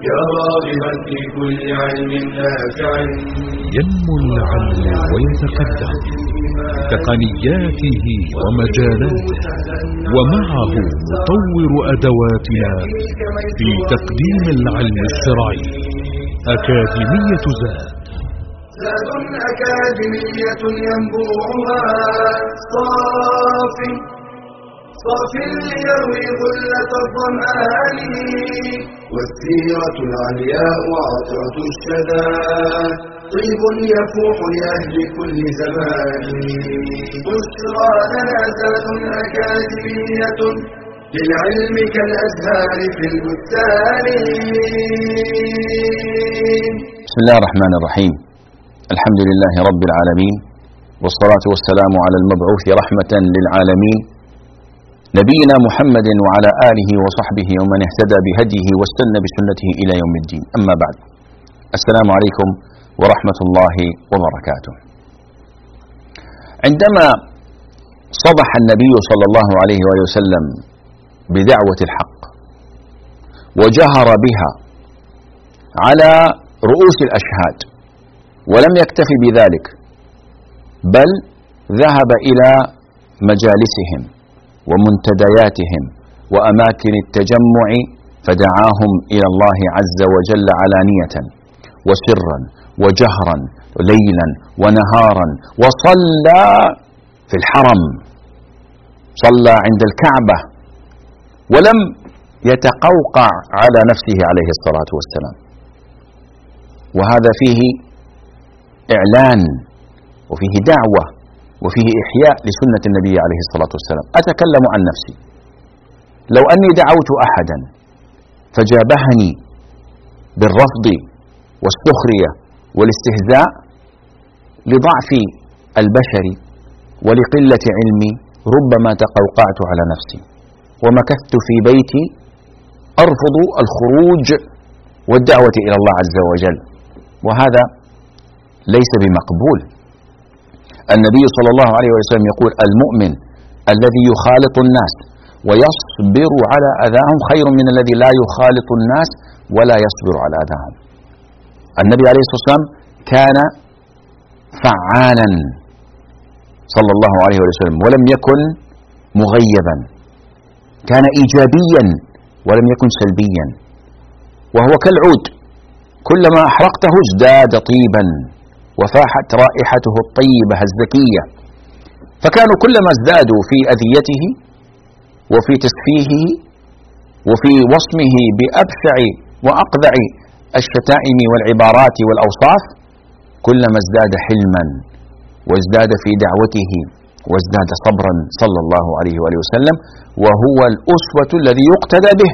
يا راغبا في كل علم نافع ينمو العلم ويتقدم. تقنياته ومجالاته. ومعه نطور أدواتنا في تقديم العلم الشرعي. أكاديمية زاد. زاد أكاديمية ينبوعها صافي. صافي ليروي غلة الظمآن والسيرة العلياء عطرة الشذا طيب يفوح لأهل كل زمان. بشرى لنا زاد أكاديمية للعلم كالأزهار في البستان. بسم الله الرحمن الرحيم. الحمد لله رب العالمين والصلاة والسلام على المبعوث رحمة للعالمين نبينا محمد وعلى آله وصحبه ومن اهتدى بهديه واستنى بسنته إلى يوم الدين. أما بعد السلام عليكم ورحمة الله وبركاته. عندما صبح النبي صلى الله عليه وآله وسلم بدعوة الحق وجهر بها على رؤوس الأشهاد ولم يكتف بذلك بل ذهب إلى مجالسهم. ومنتدياتهم وأماكن التجمع فدعاهم إلى الله عز وجل علانية وسرا وجهرا ليلا ونهارا. وصلى في الحرم. صلى عند الكعبة ولم يتقوقع على نفسه عليه الصلاة والسلام. وهذا فيه إعلان وفيه دعوة وفيه إحياء لسنة النبي عليه الصلاة والسلام. أتكلم عن نفسي. لو أني دعوت أحدا فجابهني بالرفض والسخرية والاستهزاء لضعف البشر ولقلة علمي ربما تقوقعت على نفسي ومكثت في بيتي أرفض الخروج والدعوة إلى الله عز وجل. وهذا ليس بمقبول. النبي صلى الله عليه وسلم يقول المؤمن الذي يخالط الناس ويصبر على أذاهم خير من الذي لا يخالط الناس ولا يصبر على أذاهم. النبي عليه الصلاة والسلام كان فعالا صلى الله عليه وسلم ولم يكن مغيبا. كان إيجابيا ولم يكن سلبيا. وهو كالعود كلما أحرقته ازداد طيبا. وفاحت رائحته الطيبة الزكية. فكانوا كلما ازدادوا في أذيته وفي تسفيهه وفي وصمه بأبشع وأقذع الشتائم والعبارات والأوصاف كلما ازداد حلما وازداد في دعوته وازداد صبرا صلى الله عليه وآله وسلم وهو الأسوة الذي يقتدى به.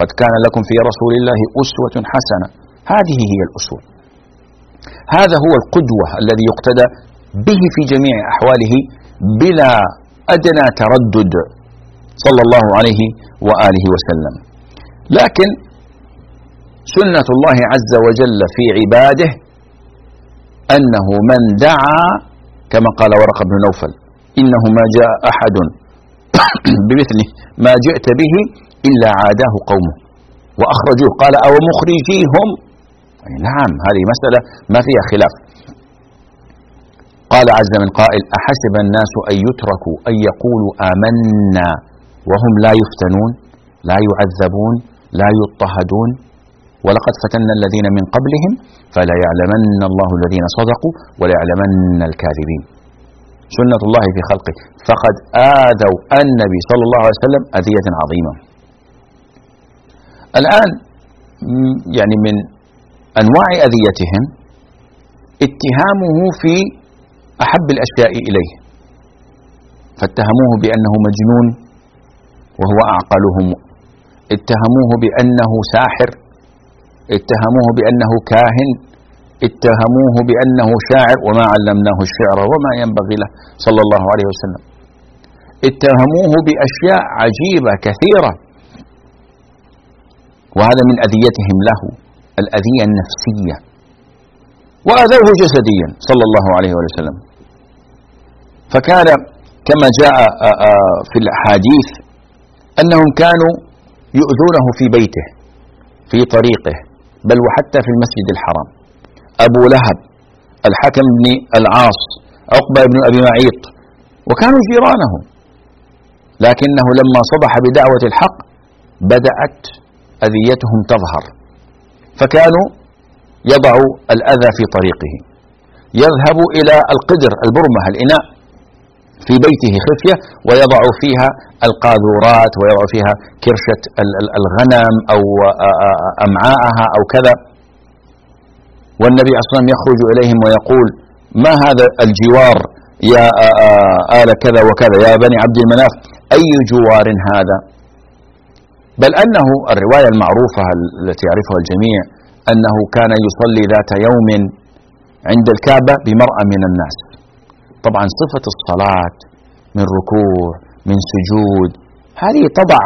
قد كان لكم في رسول الله أسوة حسنة. هذه هي الأسوة. هذا هو القدوة الذي يقتدى به في جميع أحواله بلا أدنى تردد صلى الله عليه وآله وسلم. لكن سنة الله عز وجل في عباده أنه من دعا كما قال ورقة بن نوفل إنه ما جاء أحد بمثل ما جئت به إلا عاداه قومه وأخرجوه. قال أو مخرجيهم نعم هذه مسألة ما فيها خلاف. قال عز من قائل أحسب الناس أن يتركوا أن يقولوا آمنا وهم لا يفتنون لا يعذبون لا يضطهدون. ولقد فتنا الذين من قبلهم فلا يعلمن الله الذين صدقوا ولا يعلمن الكاذبين. سنة الله في خلقه. فقد آذوا النبي صلى الله عليه وسلم أذية عظيمة. الآن يعني من أنواع أذيتهم اتهامه في أحب الأشياء إليه. فاتهموه بأنه مجنون وهو أعقلهم. اتهموه بأنه ساحر. اتهموه بأنه كاهن. اتهموه بأنه شاعر. وما علمناه الشعر وما ينبغي له. صلى الله عليه وسلم. اتهموه بأشياء عجيبة كثيرة. وهذا من أذيتهم له. الأذية النفسية. وأذوه جسديا صلى الله عليه وسلم. فكان كما جاء في الأحاديث أنهم كانوا يؤذونه في بيته في طريقه بل وحتى في المسجد الحرام. أبو لهب الحكم بن العاص عقبة بن أبي معيط وكانوا جيرانه لكنه لما صبح بدعوة الحق بدأت أذيتهم تظهر. فكانوا يضع الأذى في طريقه. يذهب إلى القدر البرمة الإناء في بيته خفية ويضع فيها القاذورات ويضع فيها كرشة الغنم أو أمعاءها أو كذا. والنبي عليه وسلم يخرج إليهم ويقول ما هذا الجوار يا آل كذا وكذا يا بني عبد المناف أي جوار هذا؟ بل أنه الرواية المعروفة التي يعرفها الجميع أنه كان يصلي ذات يوم عند الكعبة بمرأة من الناس. طبعا صفة الصلاة من ركوع من سجود هذه تضع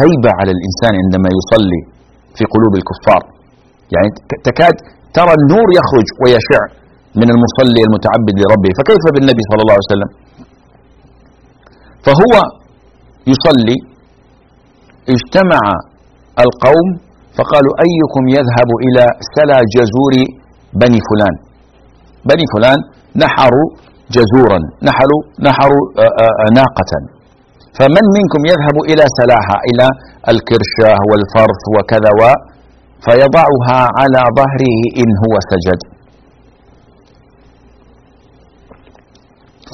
هيبة على الإنسان عندما يصلي في قلوب الكفار. يعني تكاد ترى النور يخرج ويشع من المصلي المتعبد لربه. فكيف بالنبي صلى الله عليه وسلم؟ فهو يصلي اجتمع القوم فقالوا أيكم يذهب إلى سلا جزور بني فلان؟ بني فلان نحروا جزورا نحروا نحروا آه، آه، آه، ناقة. فمن منكم يذهب إلى سلاها إلى الكرشة والفرث وكذا و فيضعها على ظهره إن هو سجد.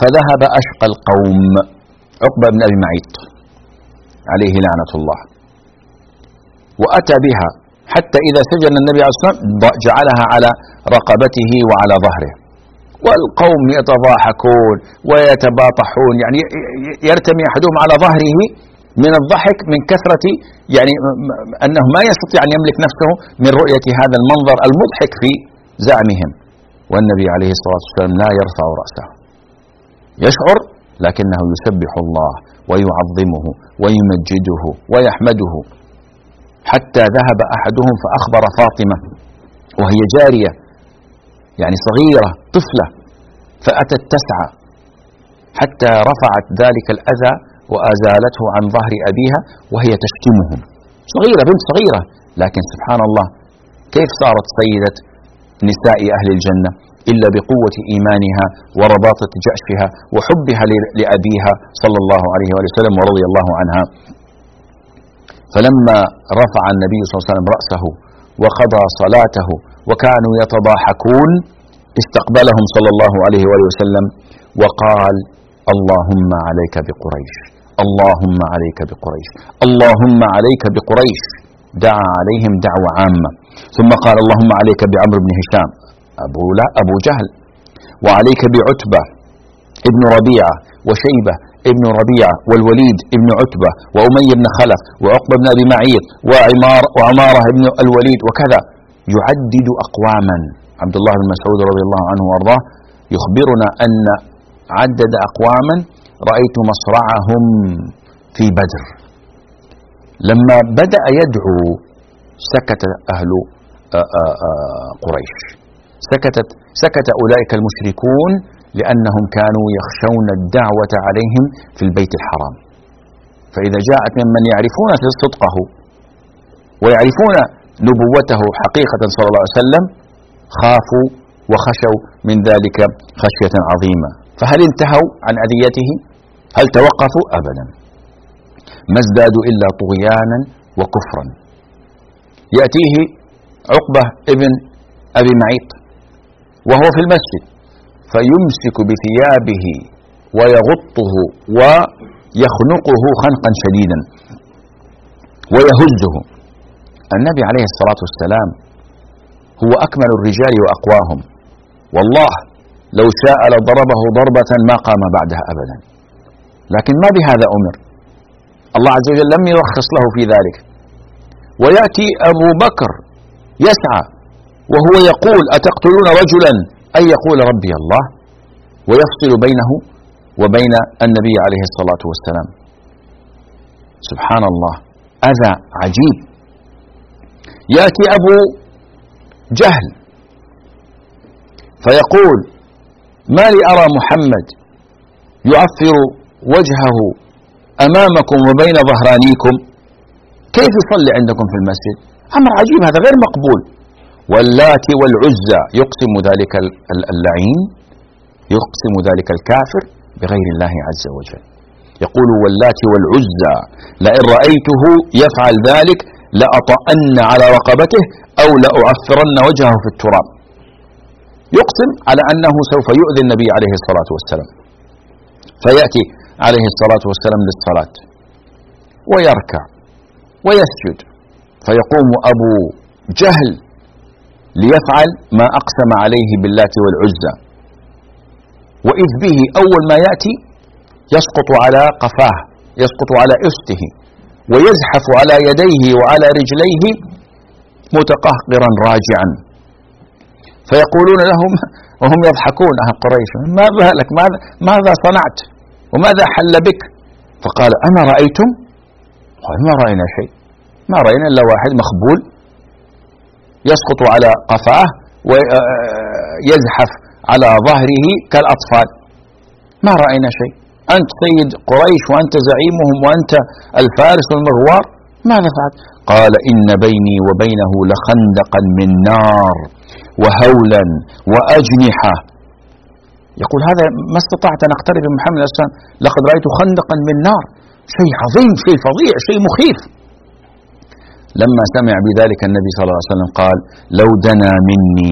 فذهب أشقى القوم. عقبة بن أبي معيط. عليه لعنة الله. وأتى بها حتى إذا سجن النبي عليه الصلاة والسلام جعلها على رقبته وعلى ظهره. والقوم يتضاحكون ويتباطحون يعني يرتمي أحدهم على ظهره من الضحك من كثرة يعني أنه ما يستطيع أن يملك نفسه من رؤية هذا المنظر المضحك في زعمهم. والنبي عليه الصلاة والسلام لا يرفع رأسه. يشعر لكنه يسبح الله ويعظمه ويمجده ويحمده. حتى ذهب أحدهم فأخبر فاطمة وهي جارية يعني صغيرة طفلة فأتت تسعى. حتى رفعت ذلك الأذى وأزالته عن ظهر أبيها وهي تشتمهم. صغيرة بنت صغيرة لكن سبحان الله كيف صارت سيدة؟ نساء أهل الجنة إلا بقوة إيمانها ورباطة جأشها وحبها لأبيها صلى الله عليه وسلم ورضي الله عنها. فلما رفع النبي صلى الله عليه وسلم رأسه وقضى صلاته وكانوا يتضاحكون استقبلهم صلى الله عليه وسلم وقال اللهم عليك بقريش اللهم عليك بقريش اللهم عليك بقريش. دعا عليهم دعوة عامة. ثم قال اللهم عليك بعمرو بن هشام أبو, لا أبو جهل وعليك بعتبة ابن ربيعة وشيبة ابن ربيعة والوليد ابن عتبة وأمي بن خلف وعقبة بن أبي معيط وعمار وعمارة ابن الوليد وكذا. يعدد أقواما. عبد الله بن مسعود رضي الله عنه وأرضاه. يخبرنا أن عدد أقواما رأيت مصرعهم في بدر. لما بدأ يدعو سكت أهل آه، آه، آه، قريش. سكتت سكت أولئك المشركون لأنهم كانوا يخشون الدعوة عليهم في البيت الحرام. فإذا جاءت ممن يعرفون صدقه ويعرفون نبوته حقيقة صلى الله عليه وسلم خافوا وخشوا من ذلك خشية عظيمة. فهل انتهوا عن أذيته؟ هل توقفوا؟ أبدا. ما ازدادوا إلا طغيانا وكفرا. يأتيه عقبة ابن أبي معيط وهو في المسجد فيمسك بثيابه ويغطه ويخنقه خنقا شديدا ويهزه. النبي عليه الصلاة والسلام هو أكمل الرجال وأقواهم. والله لو شاء لضربه ضربة ما قام بعدها ابدا. لكن ما بهذا أمر. الله عز وجل لم يرخص له في ذلك. ويأتي أبو بكر يسعى وهو يقول أتقتلون رجلا؟ أن يقول ربي الله. ويفصل بينه وبين النبي عليه الصلاة والسلام. سبحان الله أذى عجيب. يأتي أبو جهل فيقول ما لي أرى محمد يعفر وجهه أمامكم وبين ظهرانيكم؟ كيف يصلي عندكم في المسجد؟ أمر عجيب هذا غير مقبول. واللات والعزى يقسم ذلك اللعين يقسم ذلك الكافر بغير الله عز وجل. يقول واللات والعزى لئن رأيته يفعل ذلك لأطأن على رقبته أو لأعفرن وجهه في التراب. يقسم على أنه سوف يؤذي النبي عليه الصلاة والسلام. فيأتي عليه الصلاة والسلام للصلاة ويركع. ويسجد. فيقوم أبو جهل ليفعل ما أقسم عليه باللات والعزى. وإذ به أول ما يأتي يسقط على قفاه يسقط على إسته ويزحف على يديه وعلى رجليه متقهقرا راجعا. فيقولون لهم وهم يضحكون أهل قريش ما بالك؟ ماذا, ماذا صنعت؟ وماذا حل بك؟ فقال أما رأيتم قال ما رأينا شيء. ما رأينا إلا واحد مخبول يسقط على قفاه ويزحف على ظهره كالأطفال. ما رأينا شيء. أنت سيد قريش وأنت زعيمهم وأنت الفارس والمغوار ماذا فعلت قال إن بيني وبينه لخندقا من نار وهولا وأجنحة. يقول هذا ما استطعت أن أقترب من محمد لقد رأيت خندقا من نار. شيء عظيم شيء فظيع شيء مخيف. لما سمع بذلك النبي صلى الله عليه وسلم قال لو دنا مني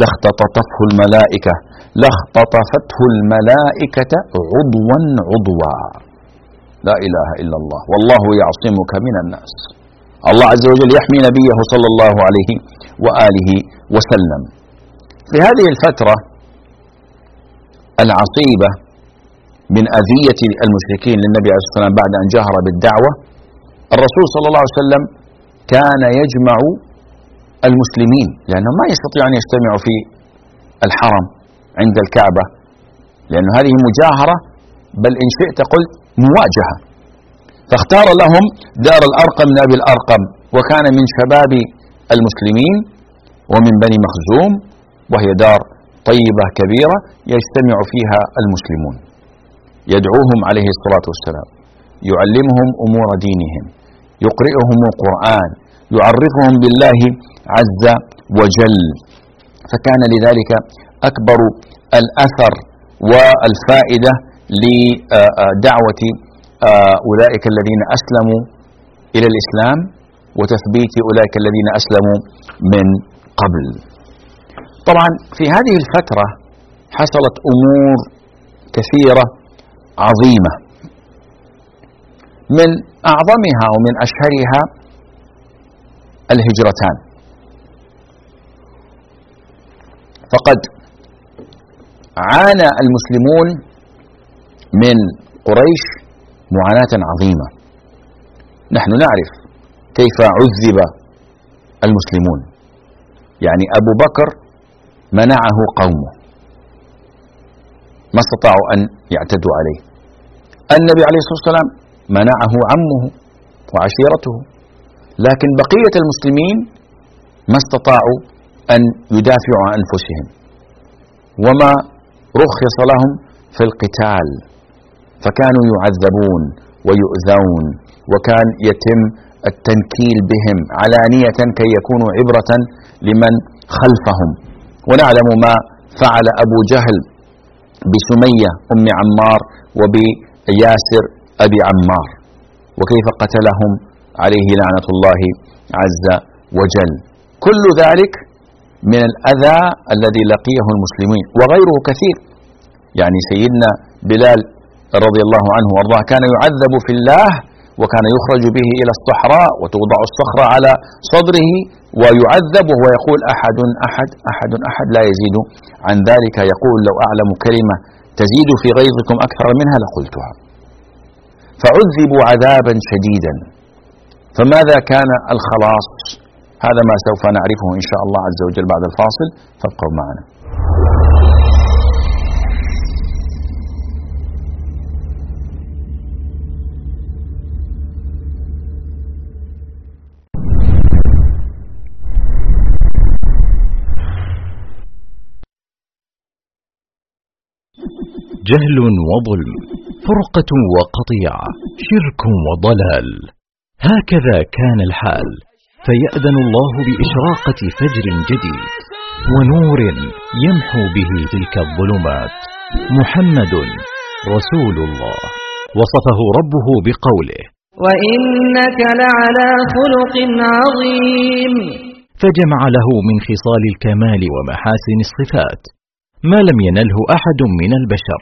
لاختطفته الملائكة لاختطفته الملائكة عضوا عضوا. لا إله إلا الله والله يعصمك من الناس. الله عز وجل يحمي نبيه صلى الله عليه وآله وسلم. في هذه الفترة العصيبة من أذية المشركين للنبي عليه الصلاة والسلام بعد أن جهر بالدعوة. الرسول صلى الله عليه وسلم كان يجمع المسلمين لأنهم ما يستطيعون أن يجتمعوا في الحرم عند الكعبة لأن هذه مجاهرة بل إن شئت قلت مواجهة. فاختار لهم دار الأرقم من أبي الأرقم وكان من شباب المسلمين ومن بني مخزوم وهي دار طيبة كبيرة يجتمع فيها المسلمون. يدعوهم عليه الصلاة والسلام يعلمهم أمور دينهم يقرئهم القرآن يعرفهم بالله عز وجل. فكان لذلك أكبر الأثر والفائدة لدعوة أولئك الذين أسلموا إلى الإسلام وتثبيت أولئك الذين أسلموا من قبل. طبعا في هذه الفترة حصلت أمور كثيرة عظيمة. من أعظمها ومن أشهرها الهجرتان. فقد عانى المسلمون من قريش معاناة عظيمة. نحن نعرف كيف عذب المسلمون. يعني أبو بكر منعه قومه. ما استطاعوا أن يعتدوا عليه. النبي عليه الصلاة والسلام منعه عمه وعشيرته لكن بقية المسلمين ما استطاعوا أن يدافعوا عن أنفسهم. وما رخص لهم في القتال فكانوا يعذبون ويؤذون وكان يتم التنكيل بهم علانية كي يكونوا عبرة لمن خلفهم. ونعلم ما فعل أبو جهل بسمية أم عمار وبياسر أبي عمار. وكيف قتلهم؟ عليه لعنة الله عز وجل. كل ذلك من الأذى الذي لقيه المسلمين وغيره كثير. يعني سيدنا بلال رضي الله عنه وأرضاه كان يعذب في الله وكان يخرج به إلى الصحراء وتوضع الصخرة على صدره ويعذب وهو يقول أحد أحد أحد أحد لا يزيد عن ذلك. يقول لو أعلم كلمة تزيد في غيظكم أكثر منها لقلتها. فعذبوا عذابا شديدا. فماذا كان الخلاص؟ هذا ما سوف نعرفه إن شاء الله عز وجل بعد الفاصل. فابقوا معنا. جهل وظلم فرقة وقطيعة شرك وضلال. هكذا كان الحال فيأذن الله بإشراقة فجر جديد ونور يمحو به تلك الظلمات. محمد رسول الله. وصفه ربه بقوله وإنك لعلى خلق عظيم. فجمع له من خصال الكمال ومحاسن الصفات. ما لم ينله أحد من البشر.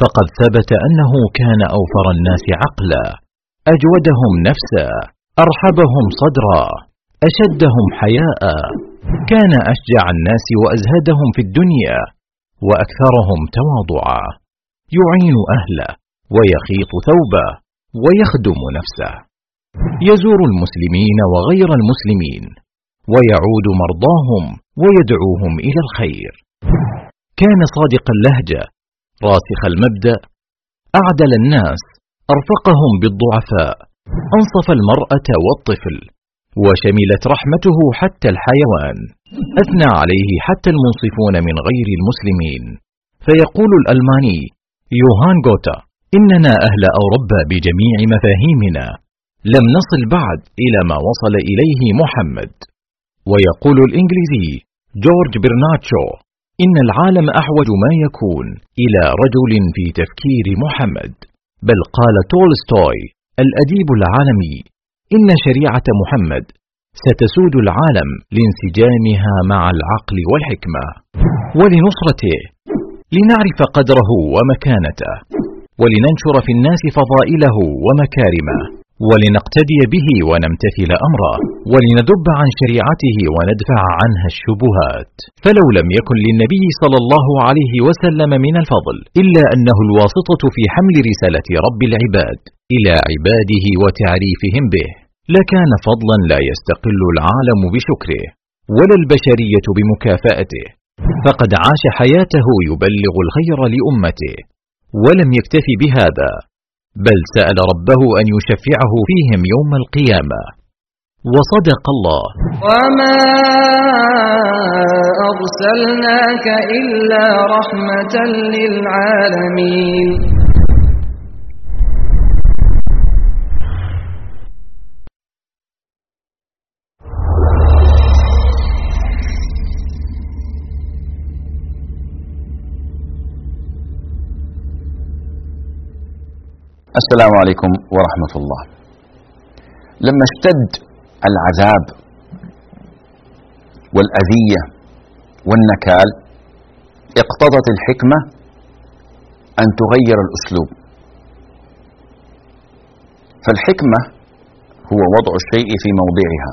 فقد ثبت أنه كان أوفر الناس عقلا أجودهم نفسا أرحبهم صدرا أشدهم حياء. كان أشجع الناس وأزهدهم في الدنيا وأكثرهم تواضعا. يعين أهله ويخيط ثوبه ويخدم نفسه. يزور المسلمين وغير المسلمين ويعود مرضاهم ويدعوهم إلى الخير. كان صادق اللهجة راسخ المبدأ أعدل الناس أرفقهم بالضعفاء أنصف المرأة والطفل وشملت رحمته حتى الحيوان أثنى عليه حتى المنصفون من غير المسلمين. فيقول الألماني يوهان غوتا إننا أهل أوروبا بجميع مفاهيمنا لم نصل بعد إلى ما وصل إليه محمد. ويقول الإنجليزي جورج برناتشو إن العالم أحوج ما يكون إلى رجل في تفكير محمد. بل قال تولستوي الأديب العالمي إن شريعة محمد ستسود العالم لانسجامها مع العقل والحكمة. ولنصرته لنعرف قدره ومكانته ولننشر في الناس فضائله ومكارمه. ولنقتدي به ونمتثل أمره ولندب عن شريعته وندفع عنها الشبهات. فلو لم يكن للنبي صلى الله عليه وسلم من الفضل إلا أنه الواسطة في حمل رسالة رب العباد إلى عباده وتعريفهم به لكان فضلا لا يستقل العالم بشكره ولا البشرية بمكافأته. فقد عاش حياته يبلغ الخير لأمته ولم يكتف بهذا. بل سأل ربه أن يشفعه فيهم يوم القيامة. وصدق الله. وما ارسلناك الا رحمه للعالمين. السلام عليكم ورحمة الله. لما اشتد العذاب والأذية والنكال اقتضت الحكمة أن تغير الأسلوب. فالحكمة هو وضع الشيء في موضعها.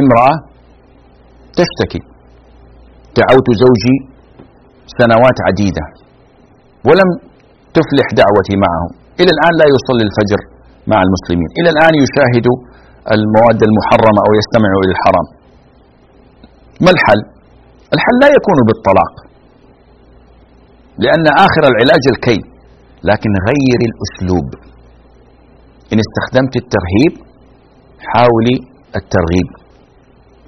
امرأة تشتكي دعوت زوجي سنوات عديدة ولم تفلح دعوتي معه. إلى الآن لا يصلي الفجر مع المسلمين. إلى الآن يشاهد المواد المحرمة أو يستمع إلى الحرام. ما الحل؟ الحل لا يكون بالطلاق لأن آخر العلاج الكي لكن غير الأسلوب. إن استخدمت الترهيب حاولي الترغيب.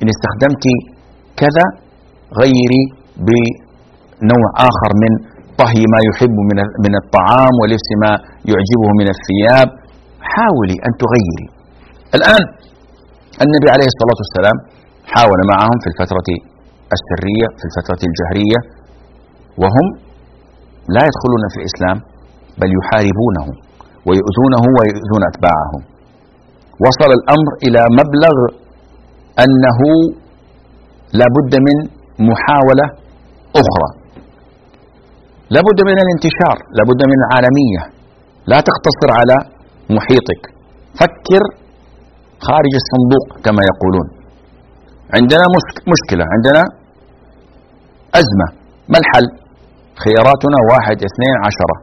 إن استخدمت كذا غيري بنوع آخر من طهي ما يحب من من الطعام ولبس ما يعجبه من الثياب. حاولي أن تغيري. الآن النبي عليه الصلاة والسلام حاول معهم في الفترة السرية في الفترة الجهرية وهم لا يدخلون في الإسلام بل يحاربونه ويؤذونه ويؤذون أتباعهم. وصل الأمر إلى مبلغ أنه لا بد من محاولة أخرى. لابد من الانتشار لابد من العالمية. لا تقتصر على محيطك. فكر خارج الصندوق كما يقولون. عندنا مشكلة عندنا أزمة. ما الحل؟ خياراتنا واحد اثنين عشرة.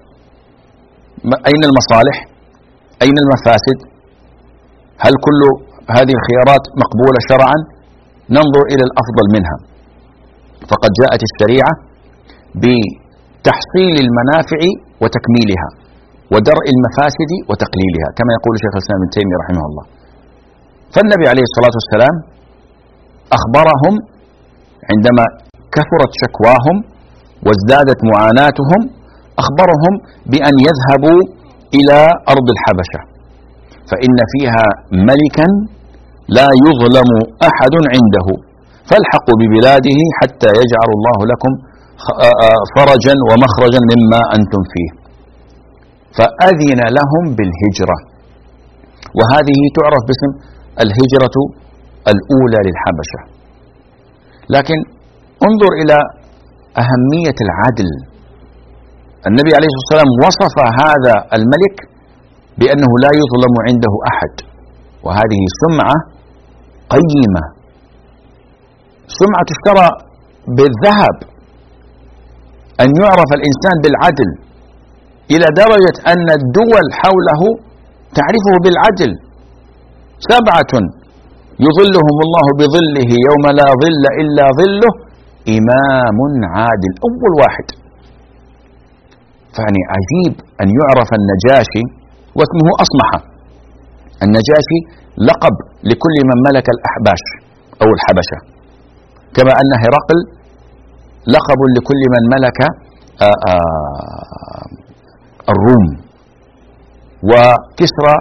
أين المصالح؟ أين المفاسد؟ هل كل هذه الخيارات مقبولة شرعا؟ ننظر إلى الأفضل منها. فقد جاءت الشريعة تحصيل المنافع وتكميلها ودرء المفاسد وتقليلها كما يقول شيخ الإسلام ابن تيمية رحمه الله. فالنبي عليه الصلاة والسلام أخبرهم عندما كثرت شكواهم وازدادت معاناتهم أخبرهم بأن يذهبوا إلى أرض الحبشة فإن فيها ملكا لا يظلم أحد عنده فالحقوا ببلاده حتى يجعل الله لكم فرجا ومخرجا مما أنتم فيه. فأذن لهم بالهجرة. وهذه تعرف باسم الهجرة الأولى للحبشة. لكن انظر إلى أهمية العدل. النبي عليه الصلاة والسلام وصف هذا الملك بأنه لا يظلم عنده أحد. وهذه سمعة قيمة. سمعة تشترى بالذهب. أن يعرف الإنسان بالعدل إلى درجة أن الدول حوله تعرفه بالعدل. سبعة يظلهم الله بظله يوم لا ظل إلا ظله إمام عادل أول واحد. فيعني عجيب أن يعرف النجاشي واسمه أصمح. النجاشي لقب لكل من ملك الأحباش أو الحبشة كما أن هرقل لقب لكل من ملك آآ آآ الروم. وكسرى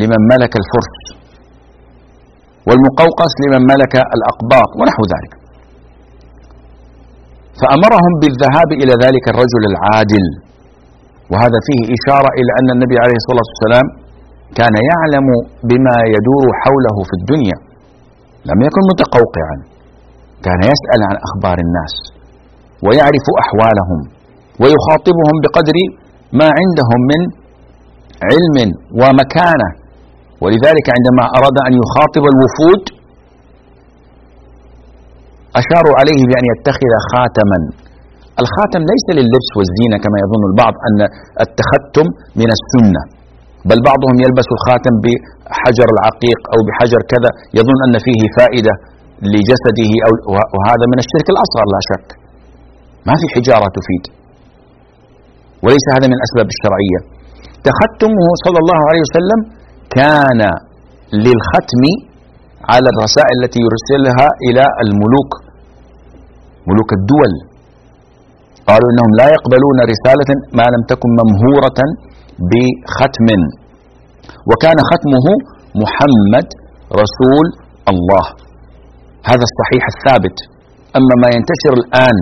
لمن ملك الفرس. والمقوقس لمن ملك الأقباط ونحو ذلك. فأمرهم بالذهاب إلى ذلك الرجل العادل. وهذا فيه إشارة إلى أن النبي عليه الصلاة والسلام كان يعلم بما يدور حوله في الدنيا. لم يكن متقوقعا. كان يسأل عن أخبار الناس ويعرف أحوالهم ويخاطبهم بقدر ما عندهم من علم ومكانة. ولذلك عندما أراد أن يخاطب الوفود أشاروا عليه بأن يتخذ خاتما. الخاتم ليس لللبس والزينة كما يظن البعض أن التختم من السنة بل بعضهم يلبس الخاتم بحجر العقيق أو بحجر كذا يظن أن فيه فائدة. لجسده أو وهذا من الشرك الأصغر لا شك. ما في حجارة تفيد. وليس هذا من الأسباب الشرعية. تختمه صلى الله عليه وسلم كان للختم على الرسائل التي يرسلها إلى الملوك ملوك الدول. قالوا إنهم لا يقبلون رسالة ما لم تكن ممهورة بختم. وكان ختمه محمد رسول الله. هذا الصحيح الثابت. أما ما ينتشر الآن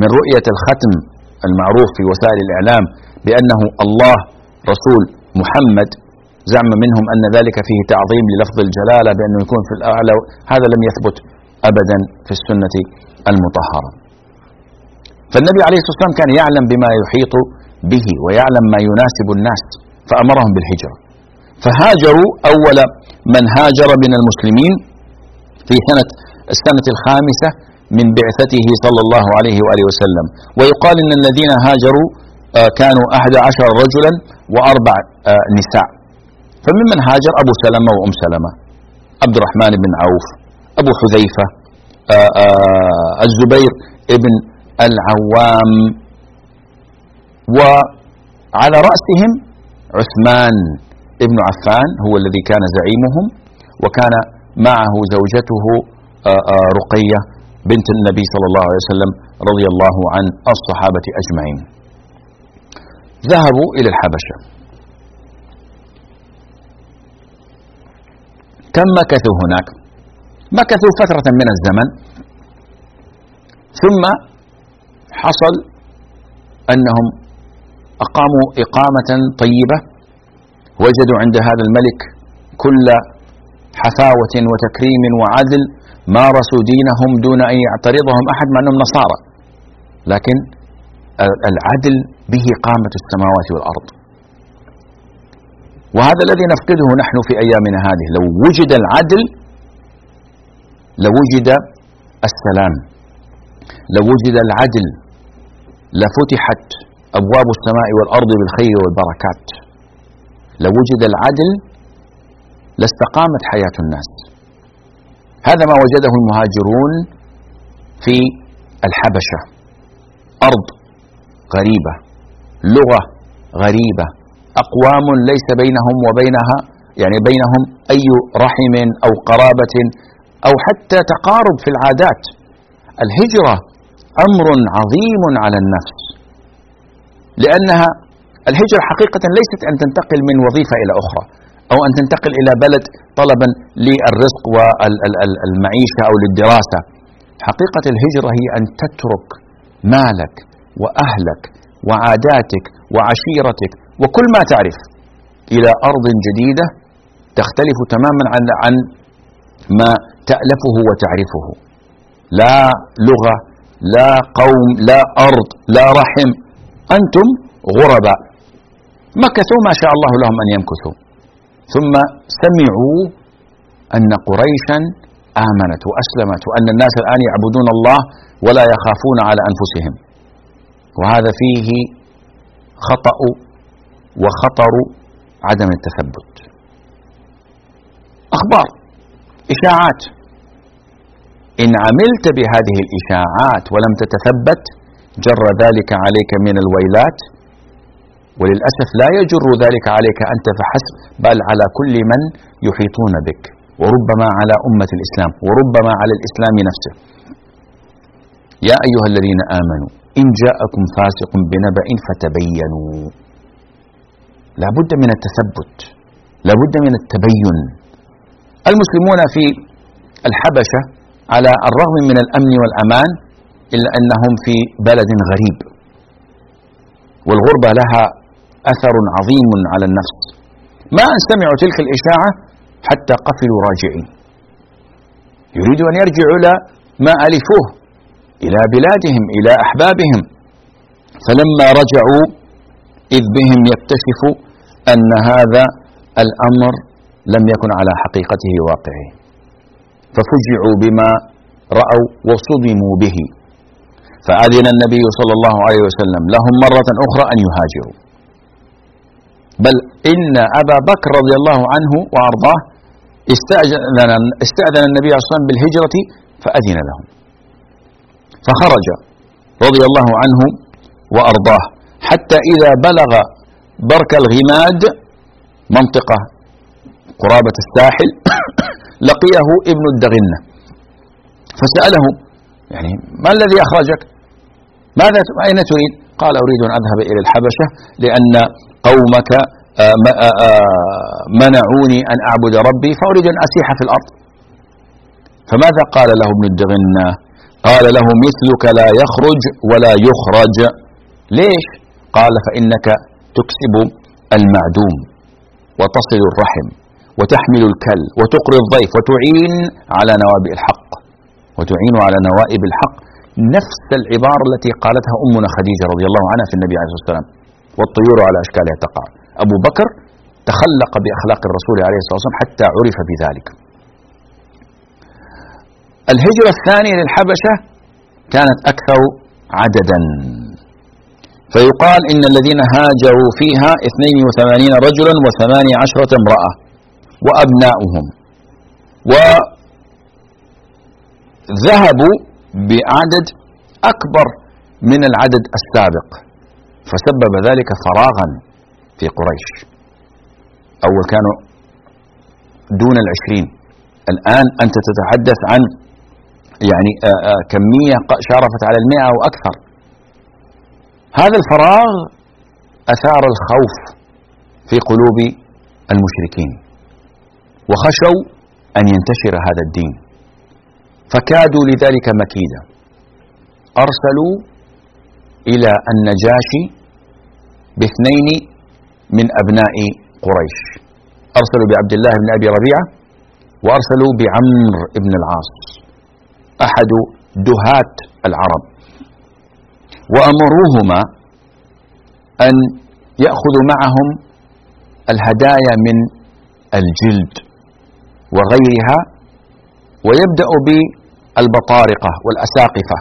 من رؤية الختم المعروف في وسائل الإعلام بأنه الله رسول محمد زعم منهم أن ذلك فيه تعظيم للفظ الجلالة بأنه يكون في الأعلى هذا لم يثبت ابدا في السنة المطهرة. فالنبي عليه الصلاة والسلام كان يعلم بما يحيط به ويعلم ما يناسب الناس فأمرهم بالهجرة. فهاجروا أول من هاجر من المسلمين في سنة السنة الخامسة من بعثته صلى الله عليه وآله وسلم. ويقال إن الذين هاجروا آه، كانوا أحد عشر رجلا وأربع آه، نساء. فممن هاجر أبو سلمة وأم سلمة. عبد الرحمن بن عوف أبو حذيفة آه، الزبير ابن العوام. وعلى رأسهم عثمان ابن عفان هو الذي كان زعيمهم وكان معه زوجته رقية بنت النبي صلى الله عليه وسلم رضي الله عن الصحابة أجمعين. ذهبوا إلى الحبشة. كم مكثوا هناك؟ مكثوا فترة من الزمن. ثم حصل أنهم أقاموا إقامة طيبة وجدوا عند هذا الملك كل حفاوة وتكريم وعدل مارسوا دينهم دون أن يعترضهم أحد مع أنهم نصارى. لكن العدل به قامة السماوات والأرض. وهذا الذي نفقده نحن في أيامنا هذه. لو وجد العدل لوجد السلام. لو وجد العدل لفتحت أبواب السماء والأرض بالخير والبركات. لو وجد العدل لاستقامت حياة الناس. هذا ما وجده المهاجرون في الحبشة. أرض غريبة لغة غريبة أقوام ليس بينهم وبينها يعني بينهم أي رحم أو قرابة أو حتى تقارب في العادات. الهجرة أمر عظيم على النفس لأنها الهجرة حقيقة ليست أن تنتقل من وظيفة إلى أخرى. أو أن تنتقل إلى بلد طلبا للرزق والمعيشة أو للدراسة. حقيقة الهجرة هي أن تترك مالك وأهلك وعاداتك وعشيرتك وكل ما تعرف إلى أرض جديدة تختلف تماما عن عن ما تألفه وتعرفه. لا لغة لا قوم لا أرض لا رحم. أنتم غرباء. مكثوا ما شاء الله لهم أن يمكثوا. ثم سمعوا أن قريشا آمنت وأسلمت وأن الناس الآن يعبدون الله ولا يخافون على أنفسهم. وهذا فيه خطأ وخطر عدم التثبت. أخبار إشاعات. إن عملت بهذه الإشاعات ولم تتثبت جر ذلك عليك من الويلات. وللأسف لا يجر ذلك عليك أنت فحسب بل على كل من يحيطون بك. وربما على أمة الإسلام وربما على الإسلام نفسه. يا أيها الذين آمنوا إن جاءكم فاسق بنبأ فتبينوا. لا بد من التثبت لا بد من التبين. المسلمون في الحبشة على الرغم من الأمن والأمان إلا أنهم في بلد غريب. والغربة لها أثر عظيم على النفس. ما أن سمعوا تلك الإشاعة حتى قفلوا راجعين. يريدوا أن يرجعوا إلى ما ألفوه إلى بلادهم إلى أحبابهم. فلما رجعوا إذ بهم يكتشفوا أن هذا الأمر لم يكن على حقيقته واقعه ففجعوا بما رأوا وصدموا به. فأذن النبي صلى الله عليه وسلم لهم مرة أخرى أن يهاجروا. بل إن أبا بكر رضي الله عنه وأرضاه استأذن, استأذن النبي صلى الله عليه وسلم بالهجرة فأذن لهم. فخرج رضي الله عنه وأرضاه. حتى إذا بلغ برك الغماد منطقة قرابة الساحل لقيه ابن الدغنة. فسأله يعني ما الذي أخرجك؟ ماذا أين تريد؟ قال أريد أن أذهب إلى الحبشة لأن قومك آه، آه، آه، منعوني أن أعبد ربي فأريد أن أسيح في الأرض. فماذا قال له ابن الدغنة قال له مثلك لا يخرج ولا يخرج. ليش؟ قال فإنك تكسب المعدوم وتصل الرحم وتحمل الكل وتقري الضيف وتعين على نوابئ الحق وتعين على نوائب الحق. نفس العبارة التي قالتها أمنا خديجة رضي الله عنها في النبي عليه الصلاة والسلام. والطيور على أشكالها تقع. أبو بكر تخلق بأخلاق الرسول عليه الصلاة والسلام حتى عرف بذلك. الهجرة الثانية للحبشة كانت أكثر عددا. فيقال إن الذين هاجروا فيها 82 رجلا وثمانية عشرة امرأة وأبناؤهم. وذهبوا بعدد أكبر من العدد السابق. فسبب ذلك فراغا في قريش. أول كانوا دون العشرين. الآن أنت تتحدث عن يعني آه، آه، كمية شارفت على المئة أو أكثر. هذا الفراغ أثار الخوف في قلوب المشركين وخشوا أن ينتشر هذا الدين. فكادوا لذلك مكيدا. أرسلوا إلى النجاشي باثنين من أبناء قريش. أرسلوا بعبد الله بن أبي ربيعة وأرسلوا بعمر بن العاص أحد دهاة العرب. وأمروهما أن يأخذوا معهم الهدايا من الجلد وغيرها ويبدأ بالبطارقة والأساقفة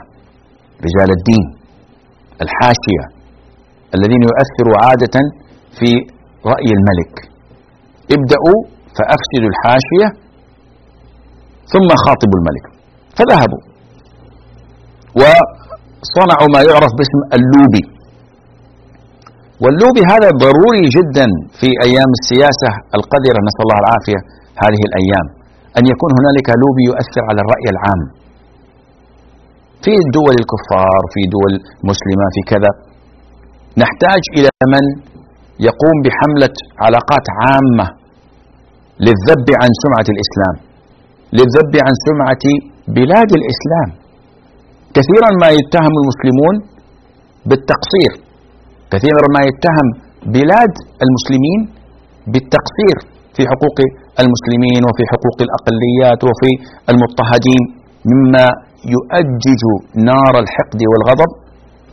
رجال الدين الحاشية الذين يؤثروا عادة في رأي الملك. ابدأوا فأفسدوا الحاشية ثم خاطبوا الملك فذهبوا وصنعوا ما يعرف باسم اللوبي. واللوبي هذا ضروري جدا في أيام السياسة القذرة نسأل الله العافية هذه الأيام. أن يكون هنالك لوبي يؤثر على الرأي العام. في دول الكفار في دول مسلمة في كذا. نحتاج إلى من يقوم بحملة علاقات عامة للذب عن سمعة الإسلام للذب عن سمعة بلاد الإسلام. كثيرا ما يتهم المسلمون بالتقصير. كثيرا ما يتهم بلاد المسلمين بالتقصير في حقوق المسلمين وفي حقوق الأقليات وفي المضطهدين مما يؤجج نار الحقد والغضب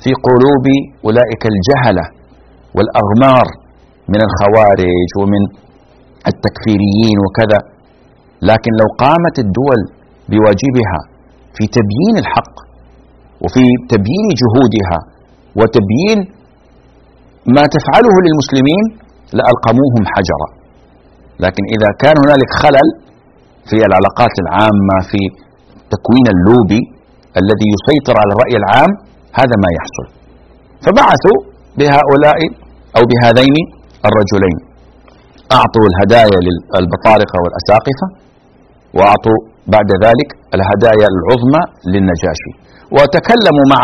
في قلوب أولئك الجهلة والأغمار من الخوارج ومن التكفيريين وكذا. لكن لو قامت الدول بواجبها في تبيين الحق وفي تبيين جهودها وتبيين ما تفعله للمسلمين لألقموهم حجرا. لكن إذا كان هنالك خلل في العلاقات العامة في تكوين اللوبي الذي يسيطر على الرأي العام هذا ما يحصل. فبعثوا بهؤلاء أو بهذين الرجلين. أعطوا الهدايا للبطارقة والأساقفة وأعطوا بعد ذلك الهدايا العظمى للنجاشي. وتكلموا مع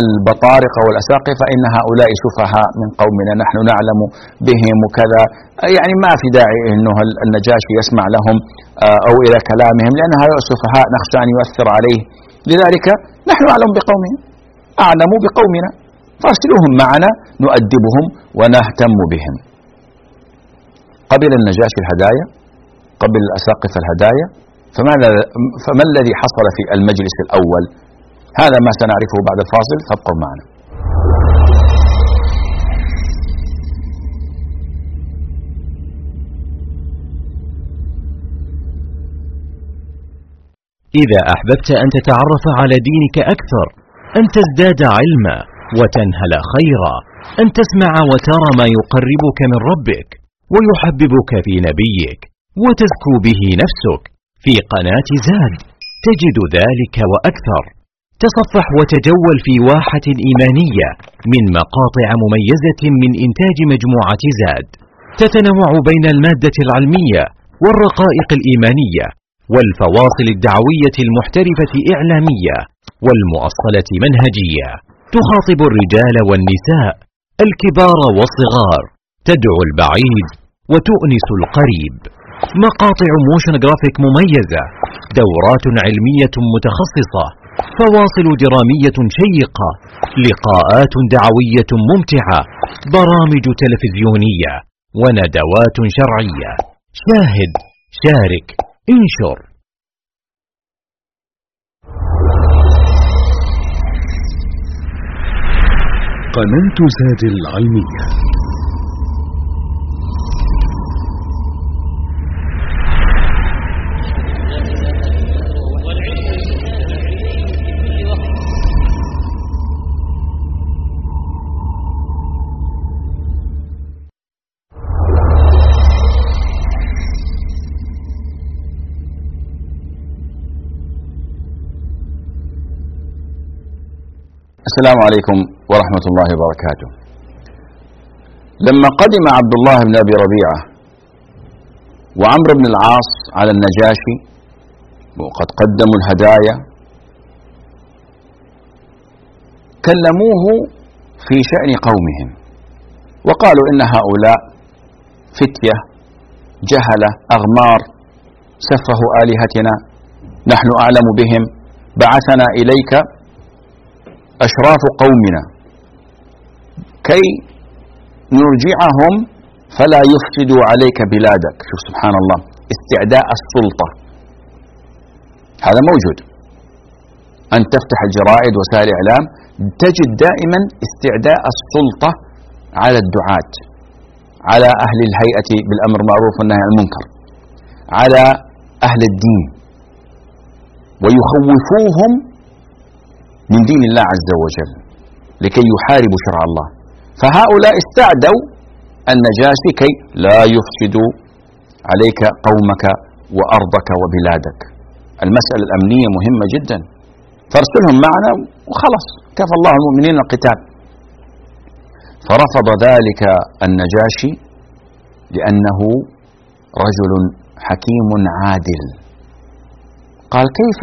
البطارقة والأساقفة إن هؤلاء سفهاء من قومنا نحن نعلم بهم وكذا يعني ما في داعي أنه النجاشي يسمع لهم آه، أو إلى كلامهم لأن هؤلاء السفهاء نخشى أن يؤثر عليه. لذلك نحن أعلم بقومهم أعلم بقومنا. فارسلوهم معنا نؤدبهم ونهتم بهم. قبل النجاشي الهدايا قبل الأساقفة الهدايا فماذا فما الذي حصل في المجلس الأول؟ هذا ما سنعرفه بعد الفاصل. فابقوا معنا. إذا أحببت أن تتعرف على دينك أكثر أن تزداد علما وتنهل خيرا أن تسمع وترى ما يقربك من ربك ويحببك في نبيك وتزكو به نفسك. في قناة زاد تجد ذلك وأكثر. تصفح وتجول في واحة إيمانية من مقاطع مميزة من إنتاج مجموعة زاد. تتنوع بين المادة العلمية والرقائق الإيمانية والفواصل الدعوية المحترفة إعلامية والمؤصلة منهجية. تخاطب الرجال والنساء الكبار والصغار تدعو البعيد وتؤنس القريب. مقاطع motion graphic مميزة دورات علمية متخصصة فواصل درامية شيقة لقاءات دعوية ممتعة برامج تلفزيونية وندوات شرعية. شاهد شارك انشر. قناة زاد العلمية. السلام عليكم ورحمة الله وبركاته. لما قدم عبد الله بن أبي ربيعة وعمرو بن العاص على النجاشي وقد قدموا الهدايا كلموه في شأن قومهم وقالوا إن هؤلاء فتية جهلة أغمار سفهوا آلهتنا نحن أعلم بهم بعثنا إليك أشراف قومنا. كي نرجعهم فلا يفسدوا عليك بلادك. شوف سبحان الله. استعداء السلطة. هذا موجود. أن تفتح الجرائد وسائل الإعلام تجد دائما استعداء السلطة على الدعاة. على أهل الهيئة بالأمر المعروف والنهي عن المنكر. على أهل الدين. ويخوفوهم من دين الله عز وجل لكي يحاربوا شرع الله. فهؤلاء استعدوا النجاشي كي لا يفسدوا عليك قومك وأرضك وبلادك. المسألة الأمنية مهمة جدا. فارسلهم معنا وخلص كفى الله المؤمنين القتال. فرفض ذلك النجاشي لأنه رجل حكيم عادل. قال كيف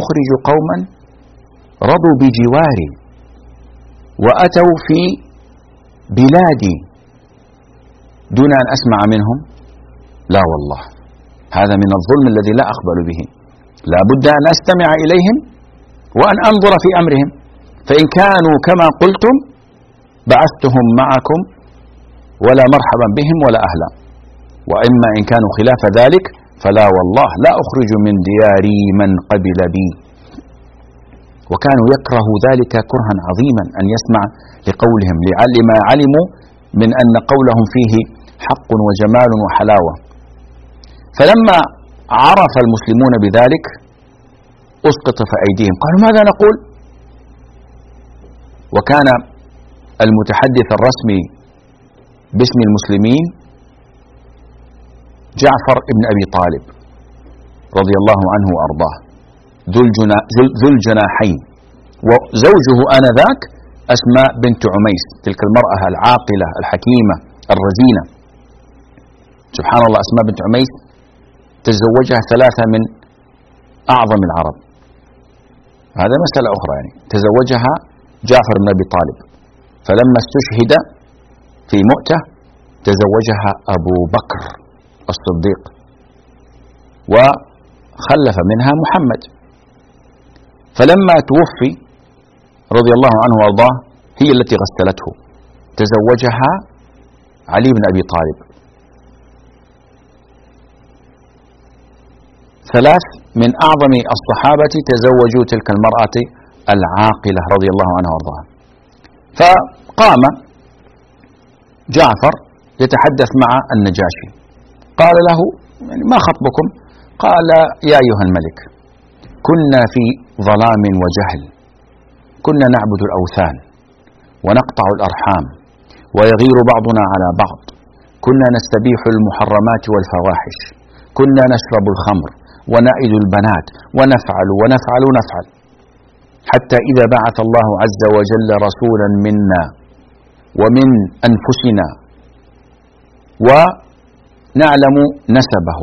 أخرج قوما رضوا بجواري وأتوا في بلادي دون أن أسمع منهم. لا والله هذا من الظلم الذي لا أقبل به. لا بد أن أستمع إليهم وأن أنظر في أمرهم. فإن كانوا كما قلتم بعثتهم معكم ولا مرحبا بهم ولا أهلا. وإما إن كانوا خلاف ذلك فلا والله لا أخرج من دياري من قبل بي. وكانوا يكرهوا ذلك كرها عظيما أن يسمع لقولهم لما علموا من أن قولهم فيه حق وجمال وحلاوة. فلما عرف المسلمون بذلك أسقط في أيديهم. قالوا ماذا نقول؟ وكان المتحدث الرسمي باسم المسلمين جعفر بن أبي طالب رضي الله عنه وأرضاه. ذو الجناحين. وزوجه آنذاك أسماء بنت عميس تلك المرأة العاقلة الحكيمة الرزينة. سبحان الله أسماء بنت عميس تزوجها ثلاثة من أعظم العرب. هذا مسألة أخرى يعني. تزوجها جعفر بن أبي طالب. فلما استشهد في مؤتة تزوجها أبو بكر الصديق. وخلف منها محمد. فلما توفي رضي الله عنه وأرضاه هي التي غسلته. تزوجها علي بن أبي طالب. ثلاث من أعظم الصحابة تزوجوا تلك المرأة العاقلة رضي الله عنها وأرضاها. فقام جعفر يتحدث مع النجاشي. قال له يعني ما خطبكم؟ قال يا أيها الملك كنا في ظلام وجهل. كنا نعبد الأوثان ونقطع الأرحام ويغير بعضنا على بعض. كنا نستبيح المحرمات والفواحش. كنا نشرب الخمر ونائد البنات ونفعل ونفعل ونفعل. حتى إذا بعث الله عز وجل رسولا منا ومن أنفسنا ونعلم نسبه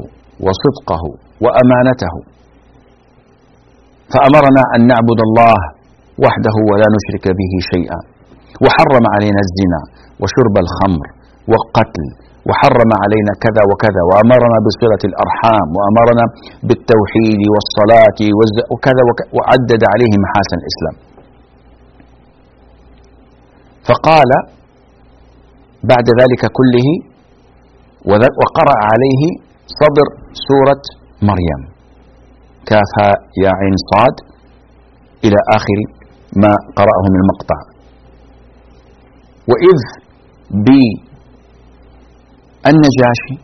وصدقه وأمانته فأمرنا أن نعبد الله وحده ولا نشرك به شيئا. وحرم علينا الزنا وشرب الخمر والقتل وحرم علينا كذا وكذا وأمرنا بصلة الأرحام وأمرنا بالتوحيد والصلاة وكذا وكذا وعدد عليه محاسن الإسلام. فقال بعد ذلك كله وقرأ عليه صدر سورة مريم. كافها يا عين صاد إلى آخر ما قرأه من المقطع. وإذ بالنجاشي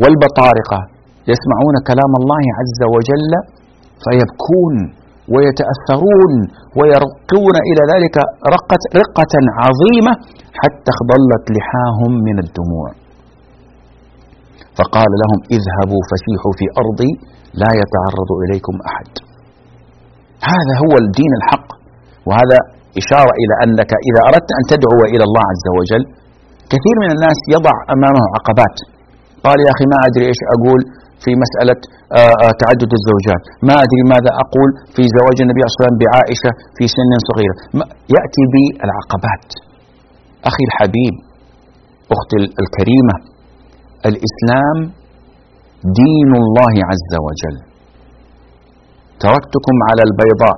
والبطارقة يسمعون كلام الله عز وجل فيبكون ويتأثرون ويرقون إلى ذلك رقة, رقة عظيمة حتى اخضلت لحاهم من الدموع. فقال لهم اذهبوا فسيحوا في أرضي لا يتعرض إليكم أحد. هذا هو الدين الحق وهذا إشارة إلى أنك إذا أردت أن تدعو إلى الله عز وجل كثير من الناس يضع أمامه عقبات. قال يا أخي ما أدري إيش أقول في مسألة آه، آه، تعدد الزوجات. ما أدري ماذا أقول في زواج النبي صلى الله عليه وسلم بعائشة في سن صغيرة. يأتي بالعقبات أخي الحبيب أختي الكريمة الإسلام دين الله عز وجل. تركتكم على البيضاء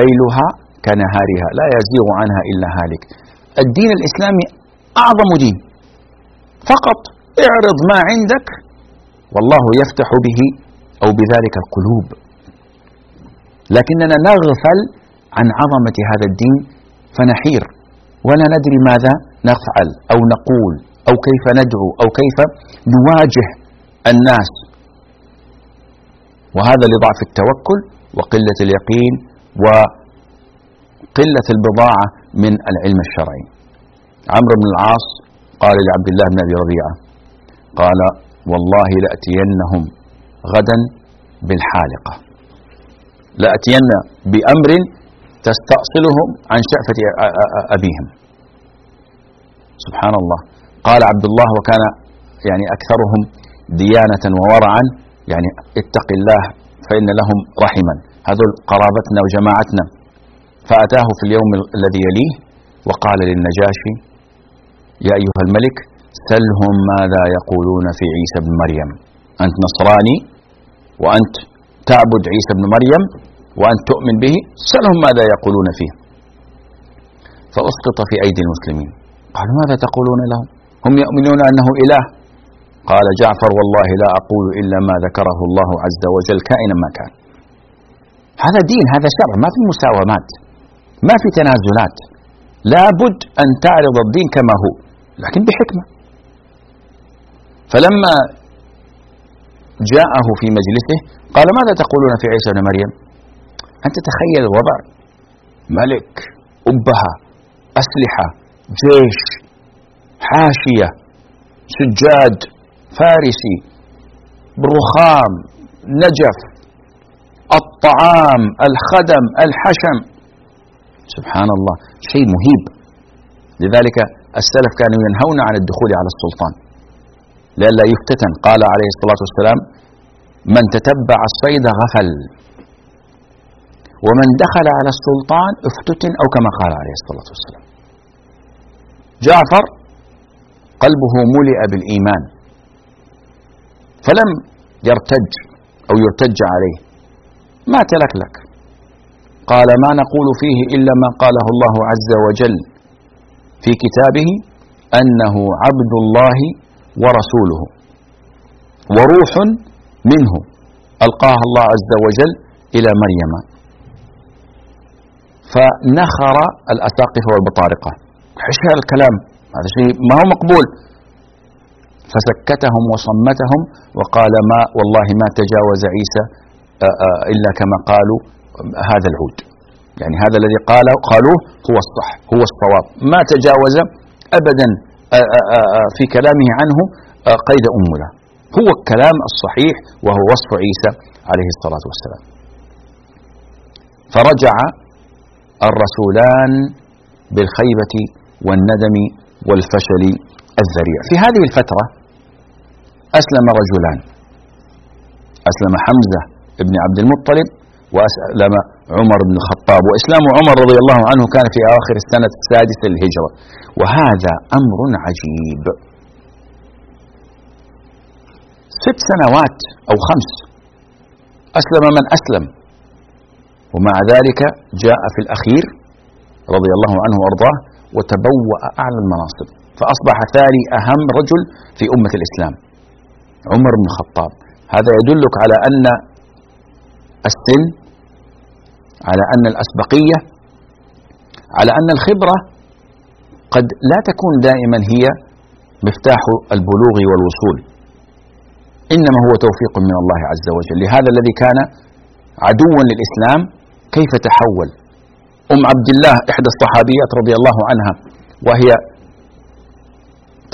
ليلها كنهارها لا يزيغ عنها إلا هالك. الدين الإسلامي أعظم دين. فقط اعرض ما عندك والله يفتح به أو بذلك القلوب. لكننا نغفل عن عظمة هذا الدين فنحير. ولا ندري ماذا نفعل أو نقول أو كيف ندعو أو كيف نواجه الناس. وهذا لضعف التوكل وقلة اليقين وقلة البضاعة من العلم الشرعي. عمرو بن العاص قال لعبد الله بن أبي ربيعة قال والله لأتينهم غدا بالحالقة. لأتين بأمر تستأصلهم عن شأفة أبيهم. سبحان الله. قال عبد الله وكان يعني أكثرهم ديانة وورعا يعني اتق الله فإن لهم رحما. هذول قرابتنا وجماعتنا. فأتاه في اليوم الذي يليه وقال للنجاشي يا أيها الملك سلهم ماذا يقولون في عيسى بن مريم. أنت نصراني وأنت تعبد عيسى بن مريم وأنت تؤمن به سلهم ماذا يقولون فيه. فأسقط في أيدي المسلمين. قالوا ماذا تقولون لهم؟ هم يؤمنون أنه إله. قال جعفر والله لا أقول إلا ما ذكره الله عز وجل كائنا ما كان. هذا دين هذا شرع ما في مساومات ما في تنازلات. لابد أن تعرض الدين كما هو لكن بحكمة. فلما جاءه في مجلسه قال ماذا تقولون في عيسى بن مريم؟ أنت تخيل الوضع ملك أبهة أسلحة جيش حاشية سجاد فارسي بالرخام نجف الطعام الخدم الحشم. سبحان الله شيء مهيب. لذلك السلف كانوا ينهون عن الدخول على السلطان. لئلا يفتتن. قال عليه الصلاة والسلام من تتبع الصيد غفل ومن دخل على السلطان افتتن. أو كما قال عليه الصلاة والسلام. جعفر قلبه ملئ بالإيمان. فلم يرتج أو يرتج عليه. ما تلكلك قال ما نقول فيه إلا ما قاله الله عز وجل في كتابه أنه عبد الله ورسوله وروح منه ألقاها الله عز وجل إلى مريم. فنخر الأساقفة والبطارقة هذا الكلام. هذا شيء ما هو مقبول. فسكتهم وصمتهم وقال ما والله ما تجاوز عيسى إلا كما قالوا هذا العود. يعني هذا الذي قاله قالوه هو الصح هو الصواب. ما تجاوز أبدا في كلامه عنه قيد أمله هو الكلام الصحيح وهو وصف عيسى عليه الصلاة والسلام. فرجع الرسولان بالخيبة والندم والفشل الذريع. في هذه الفترة أسلم رجلان. أسلم حمزة بن عبد المطلب وأسلم عمر بن الخطاب. وإسلام عمر رضي الله عنه كان في آخر السنة السادسة للهجرة. وهذا أمر عجيب. ست سنوات أو خمس أسلم من أسلم. ومع ذلك جاء في الأخير رضي الله عنه وأرضاه وتبوأ أعلى المناصب. فأصبح ثاني أهم رجل في أمة الإسلام. عمر بن الخطاب. هذا يدلك على أن السن على أن الأسبقية على أن الخبرة قد لا تكون دائما هي مفتاح البلوغ والوصول. إنما هو توفيق من الله عز وجل. لهذا الذي كان عدوا للإسلام كيف تحول؟ أم عبد الله إحدى الصحابيات رضي الله عنها وهي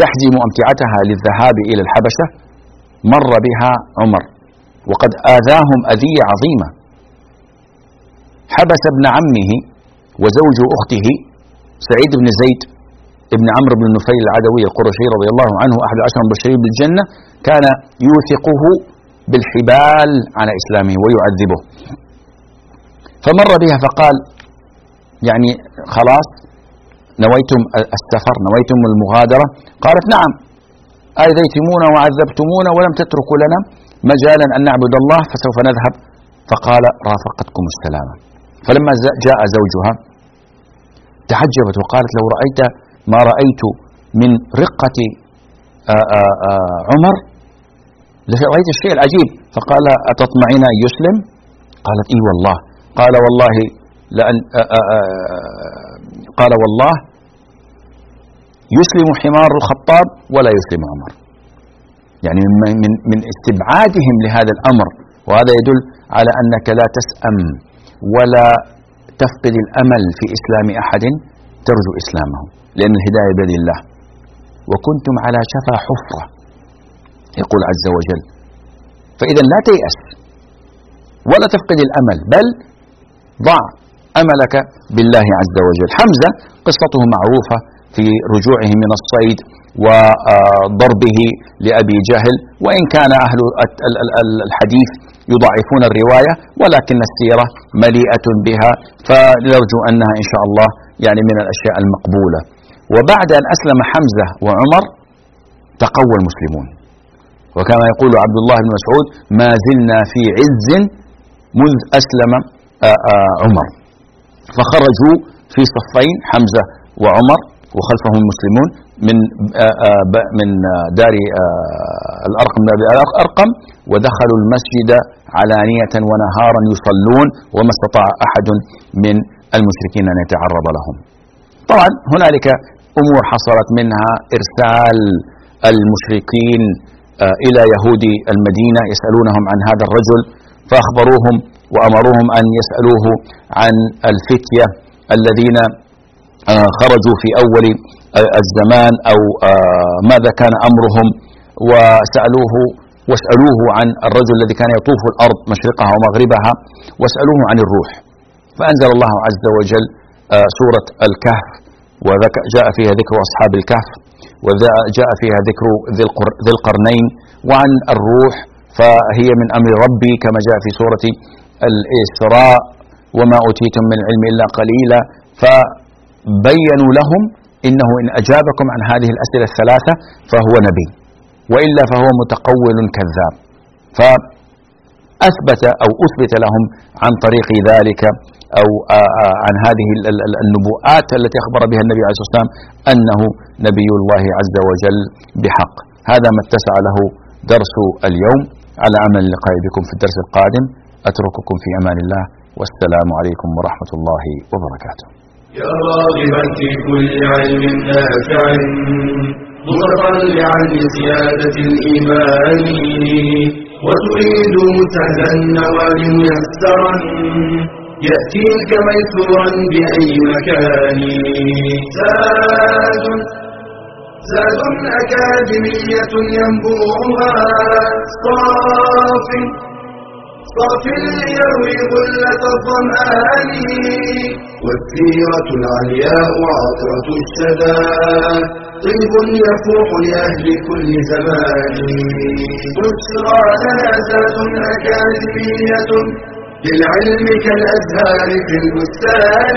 تحزم أمتعتها للذهاب إلى الحبشة مر بها عمر وقد آذاهم أذية عظيمة. حبس ابن عمه وزوج أخته سعيد بن زيد ابن عمرو بن نفيل العدوي القرشي رضي الله عنه أحد عشر مبشرين بالجنة كان يوثقه بالحبال على إسلامه ويعذبه. فمر بها فقال يعني خلاص نويتم السفر نويتم المغادرة؟ قالت نعم. أيذيتمونا وعذبتمونا ولم تتركوا لنا مجالا أن نعبد الله فسوف نذهب. فقال رافقتكم السلامة. فلما جاء زوجها تعجبت وقالت لو رأيت ما رأيت من رقة آآ آآ عمر رأيت الشيء العجيب. فقال أتطمعين أن يسلم؟ قالت إي والله. قال والله لأن آآ قال والله يسلم حمار الخطاب ولا يسلم عمر. يعني من, من استبعادهم لهذا الأمر وهذا يدل على أنك لا تسأم ولا تفقد الأمل في إسلام أحد ترجو إسلامه لأن الهداية بيد الله. وكنتم على شفا حفرة يقول عز وجل. فإذا لا تيأس ولا تفقد الأمل بل ضع أملك بالله عز وجل. حمزة قصته معروفة في رجوعه من الصيد وضربه لأبي جهل وإن كان أهل الحديث يضعفون الرواية ولكن السيرة مليئة بها فنرجو أنها إن شاء الله يعني من الأشياء المقبولة. وبعد أن أسلم حمزة وعمر تقوى المسلمون. وكما يقول عبد الله بن مسعود ما زلنا في عز منذ أسلم آه، آه، عمر. فخرجوا في صفين حمزة وعمر وخلفهم المسلمون من آه، من دار الأرقم الأرقم ودخلوا المسجد علانية ونهارا يصلون وما استطاع أحد من المشركين أن يتعرض لهم. طبعا هنالك أمور حصلت منها إرسال المشركين آه، إلى يهود المدينة يسألونهم عن هذا الرجل فأخبروهم وأمروهم أن يسألوه عن الفتية الذين آه، خرجوا في أول آه، الزمان أو ماذا كان أمرهم وسألوه واسألوه عن الرجل الذي كان يطوف الأرض مشرقها ومغربها واسألوه عن الروح. فأنزل الله عز وجل سورة الكهف وجاء فيها ذكر أصحاب الكهف وجاء فيها ذكر ذي القرنين وعن الروح فهي من أمر ربي كما جاء في سورة الإسراء وما أوتيتم من العلم إلا قليلا فبينوا لهم إنه إن أجابكم عن هذه الأسئلة الثلاثة فهو نبي وإلا فهو متقول كذاب. فأثبت أو أثبت لهم عن طريق ذلك أو عن هذه النبوءات التي أخبر بها النبي عليه الصلاة والسلام أنه نبي الله عز وجل بحق. هذا ما اتسع له درس اليوم. على أمل اللقاء بكم في الدرس القادم. أترككم في أمان الله. والسلام عليكم ورحمة الله وبركاته. يا راغبا في كل علم نافع متطلعا لزيادة الإيمان وتريد سهلا النوال ميسرا يأتيك ميسورا بأي مكان. زاد زاد أكاديمية ينبوعها صاف. صاف ليروي غلة الظمآن والسيرة العلياء عطرة الشدى. طيب يفوح لأهل كل زمان. بشرى لنا زاد أكاديمية للعلم كالأزهار في البستان.